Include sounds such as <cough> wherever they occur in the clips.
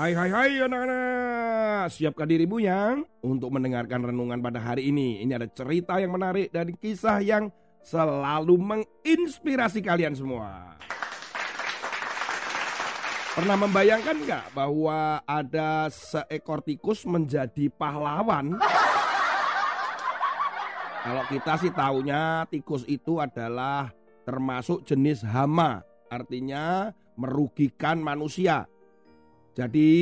Hai hai hai anak-anak. Siapkan dirimu yang? Untuk mendengarkan renungan pada hari ini Ini ada cerita yang menarik dan kisah yang selalu menginspirasi kalian semua. Pernah membayangkan nggak bahwa ada seekor tikus menjadi pahlawan? Kalau kita sih taunya tikus itu adalah termasuk jenis hama Artinya merugikan manusia jadi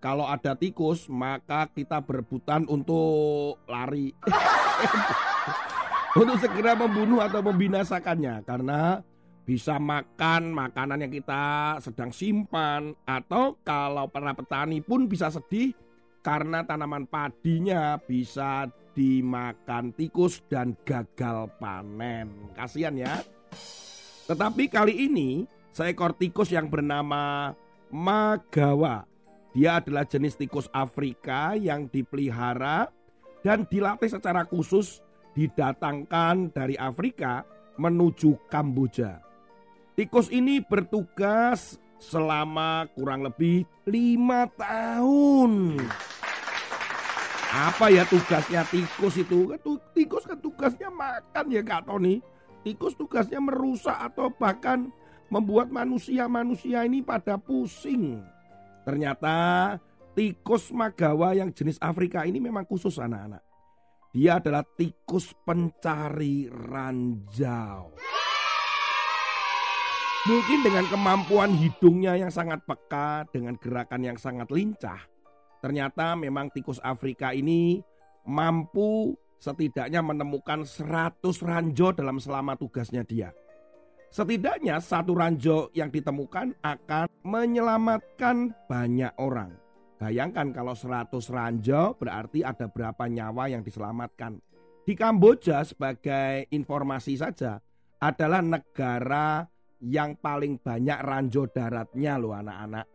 kalau ada tikus maka kita berebutan untuk lari. <laughs> untuk segera membunuh atau membinasakannya karena bisa makan makanan yang kita sedang simpan atau kalau para petani pun bisa sedih karena tanaman padinya bisa dimakan tikus dan gagal panen. Kasihan ya. Tetapi kali ini seekor tikus yang bernama Magawa. Dia adalah jenis tikus Afrika yang dipelihara dan dilatih secara khusus didatangkan dari Afrika menuju Kamboja. Tikus ini bertugas selama kurang lebih lima tahun. Apa ya tugasnya tikus itu? Kan tikus kan tugasnya makan ya Kak Tony. Tikus tugasnya merusak atau bahkan membuat manusia-manusia ini pada pusing. Ternyata tikus magawa yang jenis Afrika ini memang khusus anak-anak. Dia adalah tikus pencari ranjau. Mungkin dengan kemampuan hidungnya yang sangat peka, dengan gerakan yang sangat lincah, ternyata memang tikus Afrika ini mampu setidaknya menemukan 100 ranjau dalam selama tugasnya dia. Setidaknya satu ranjau yang ditemukan akan menyelamatkan banyak orang. Bayangkan kalau 100 ranjau berarti ada berapa nyawa yang diselamatkan. Di Kamboja sebagai informasi saja adalah negara yang paling banyak ranjau daratnya loh anak-anak.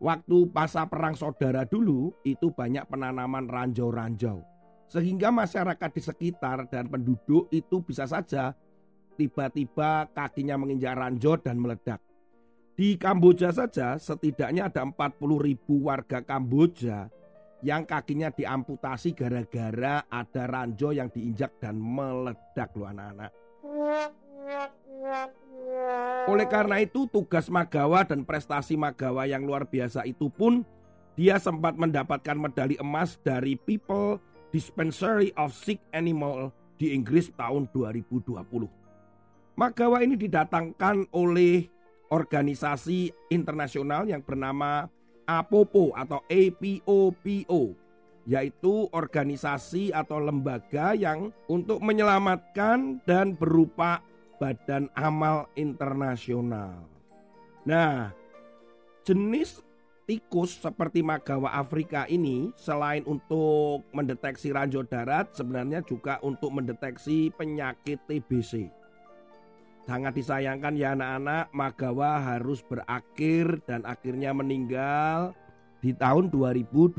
Waktu masa perang saudara dulu itu banyak penanaman ranjau-ranjau. Sehingga masyarakat di sekitar dan penduduk itu bisa saja tiba-tiba kakinya menginjak ranjau dan meledak. Di Kamboja saja setidaknya ada 40 ribu warga Kamboja yang kakinya diamputasi gara-gara ada ranjau yang diinjak dan meledak loh anak-anak. Oleh karena itu tugas Magawa dan prestasi Magawa yang luar biasa itu pun dia sempat mendapatkan medali emas dari People Dispensary of Sick Animal di Inggris tahun 2020. Magawa ini didatangkan oleh organisasi internasional yang bernama APOPO atau APOPO yaitu organisasi atau lembaga yang untuk menyelamatkan dan berupa badan amal internasional. Nah, jenis tikus seperti magawa Afrika ini selain untuk mendeteksi ranjau darat sebenarnya juga untuk mendeteksi penyakit TBC. Sangat disayangkan ya anak-anak, Magawa harus berakhir dan akhirnya meninggal di tahun 2022.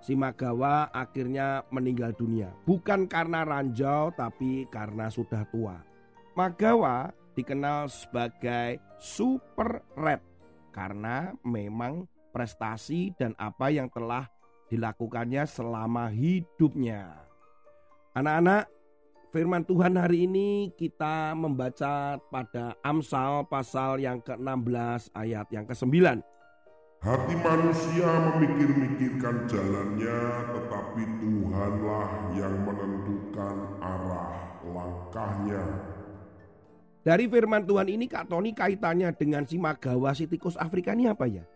Si Magawa akhirnya meninggal dunia. Bukan karena ranjau tapi karena sudah tua. Magawa dikenal sebagai super red karena memang prestasi dan apa yang telah dilakukannya selama hidupnya. Anak-anak, Firman Tuhan hari ini kita membaca pada Amsal pasal yang ke-16 ayat yang ke-9. Hati manusia memikir-mikirkan jalannya, tetapi Tuhanlah yang menentukan arah langkahnya. Dari firman Tuhan ini Kak Tony kaitannya dengan si Magawa si tikus Afrika ini apa ya?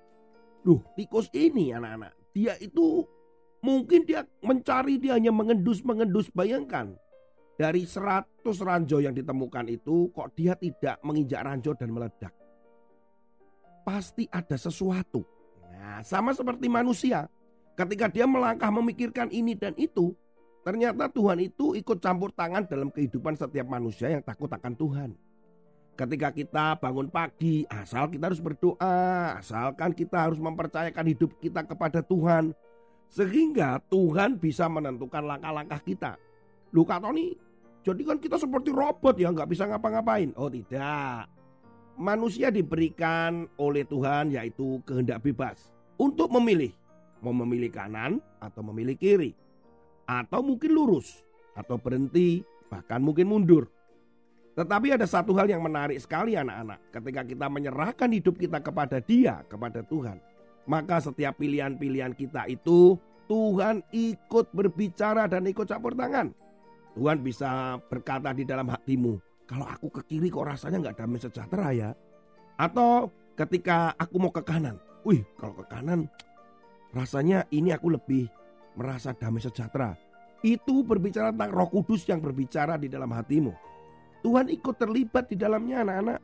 Duh, tikus ini anak-anak, dia itu mungkin dia mencari dia hanya mengendus-mengendus bayangkan dari 100 ranjau yang ditemukan itu kok dia tidak menginjak ranjau dan meledak. Pasti ada sesuatu. Nah, sama seperti manusia. Ketika dia melangkah memikirkan ini dan itu, ternyata Tuhan itu ikut campur tangan dalam kehidupan setiap manusia yang takut akan Tuhan. Ketika kita bangun pagi, asal kita harus berdoa, asalkan kita harus mempercayakan hidup kita kepada Tuhan, sehingga Tuhan bisa menentukan langkah-langkah kita. Luka Tony, jadi kan kita seperti robot ya nggak bisa ngapa-ngapain. Oh tidak. Manusia diberikan oleh Tuhan yaitu kehendak bebas. untuk memilih mau memilih kanan atau memilih kiri atau mungkin lurus atau berhenti bahkan mungkin mundur. Tetapi ada satu hal yang menarik sekali anak-anak. Ketika kita menyerahkan hidup kita kepada dia, kepada Tuhan. Maka setiap pilihan-pilihan kita itu Tuhan ikut berbicara dan ikut campur tangan. Tuhan bisa berkata di dalam hatimu, kalau aku ke kiri kok rasanya nggak damai sejahtera ya. Atau ketika aku mau ke kanan, wih kalau ke kanan rasanya ini aku lebih merasa damai sejahtera. Itu berbicara tentang roh kudus yang berbicara di dalam hatimu. Tuhan ikut terlibat di dalamnya anak-anak.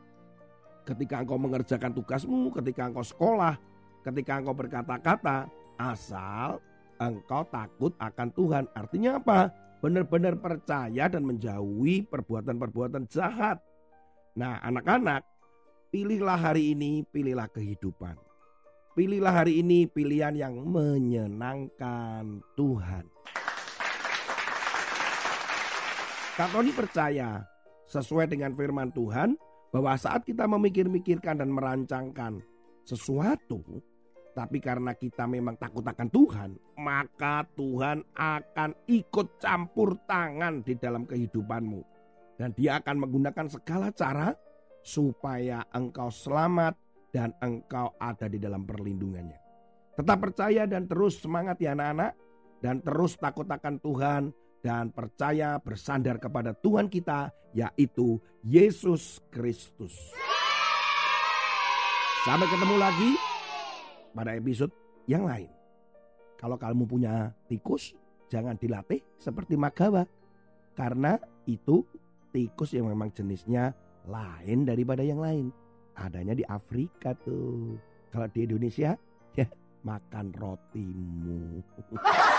Ketika engkau mengerjakan tugasmu, ketika engkau sekolah, ketika engkau berkata-kata, asal engkau takut akan Tuhan. Artinya apa? Benar-benar percaya dan menjauhi perbuatan-perbuatan jahat. Nah anak-anak, pilihlah hari ini, pilihlah kehidupan. Pilihlah hari ini pilihan yang menyenangkan Tuhan. Kak Tony percaya sesuai dengan firman Tuhan bahwa saat kita memikir-mikirkan dan merancangkan sesuatu tapi karena kita memang takut akan Tuhan, maka Tuhan akan ikut campur tangan di dalam kehidupanmu. Dan dia akan menggunakan segala cara supaya engkau selamat dan engkau ada di dalam perlindungannya. Tetap percaya dan terus semangat ya anak-anak. Dan terus takut akan Tuhan dan percaya bersandar kepada Tuhan kita yaitu Yesus Kristus. Sampai ketemu lagi pada episode yang lain. Kalau kamu punya tikus, jangan dilatih seperti magawa. Karena itu tikus yang memang jenisnya lain daripada yang lain. Adanya di Afrika tuh. Kalau di Indonesia, ya makan rotimu. <laughs>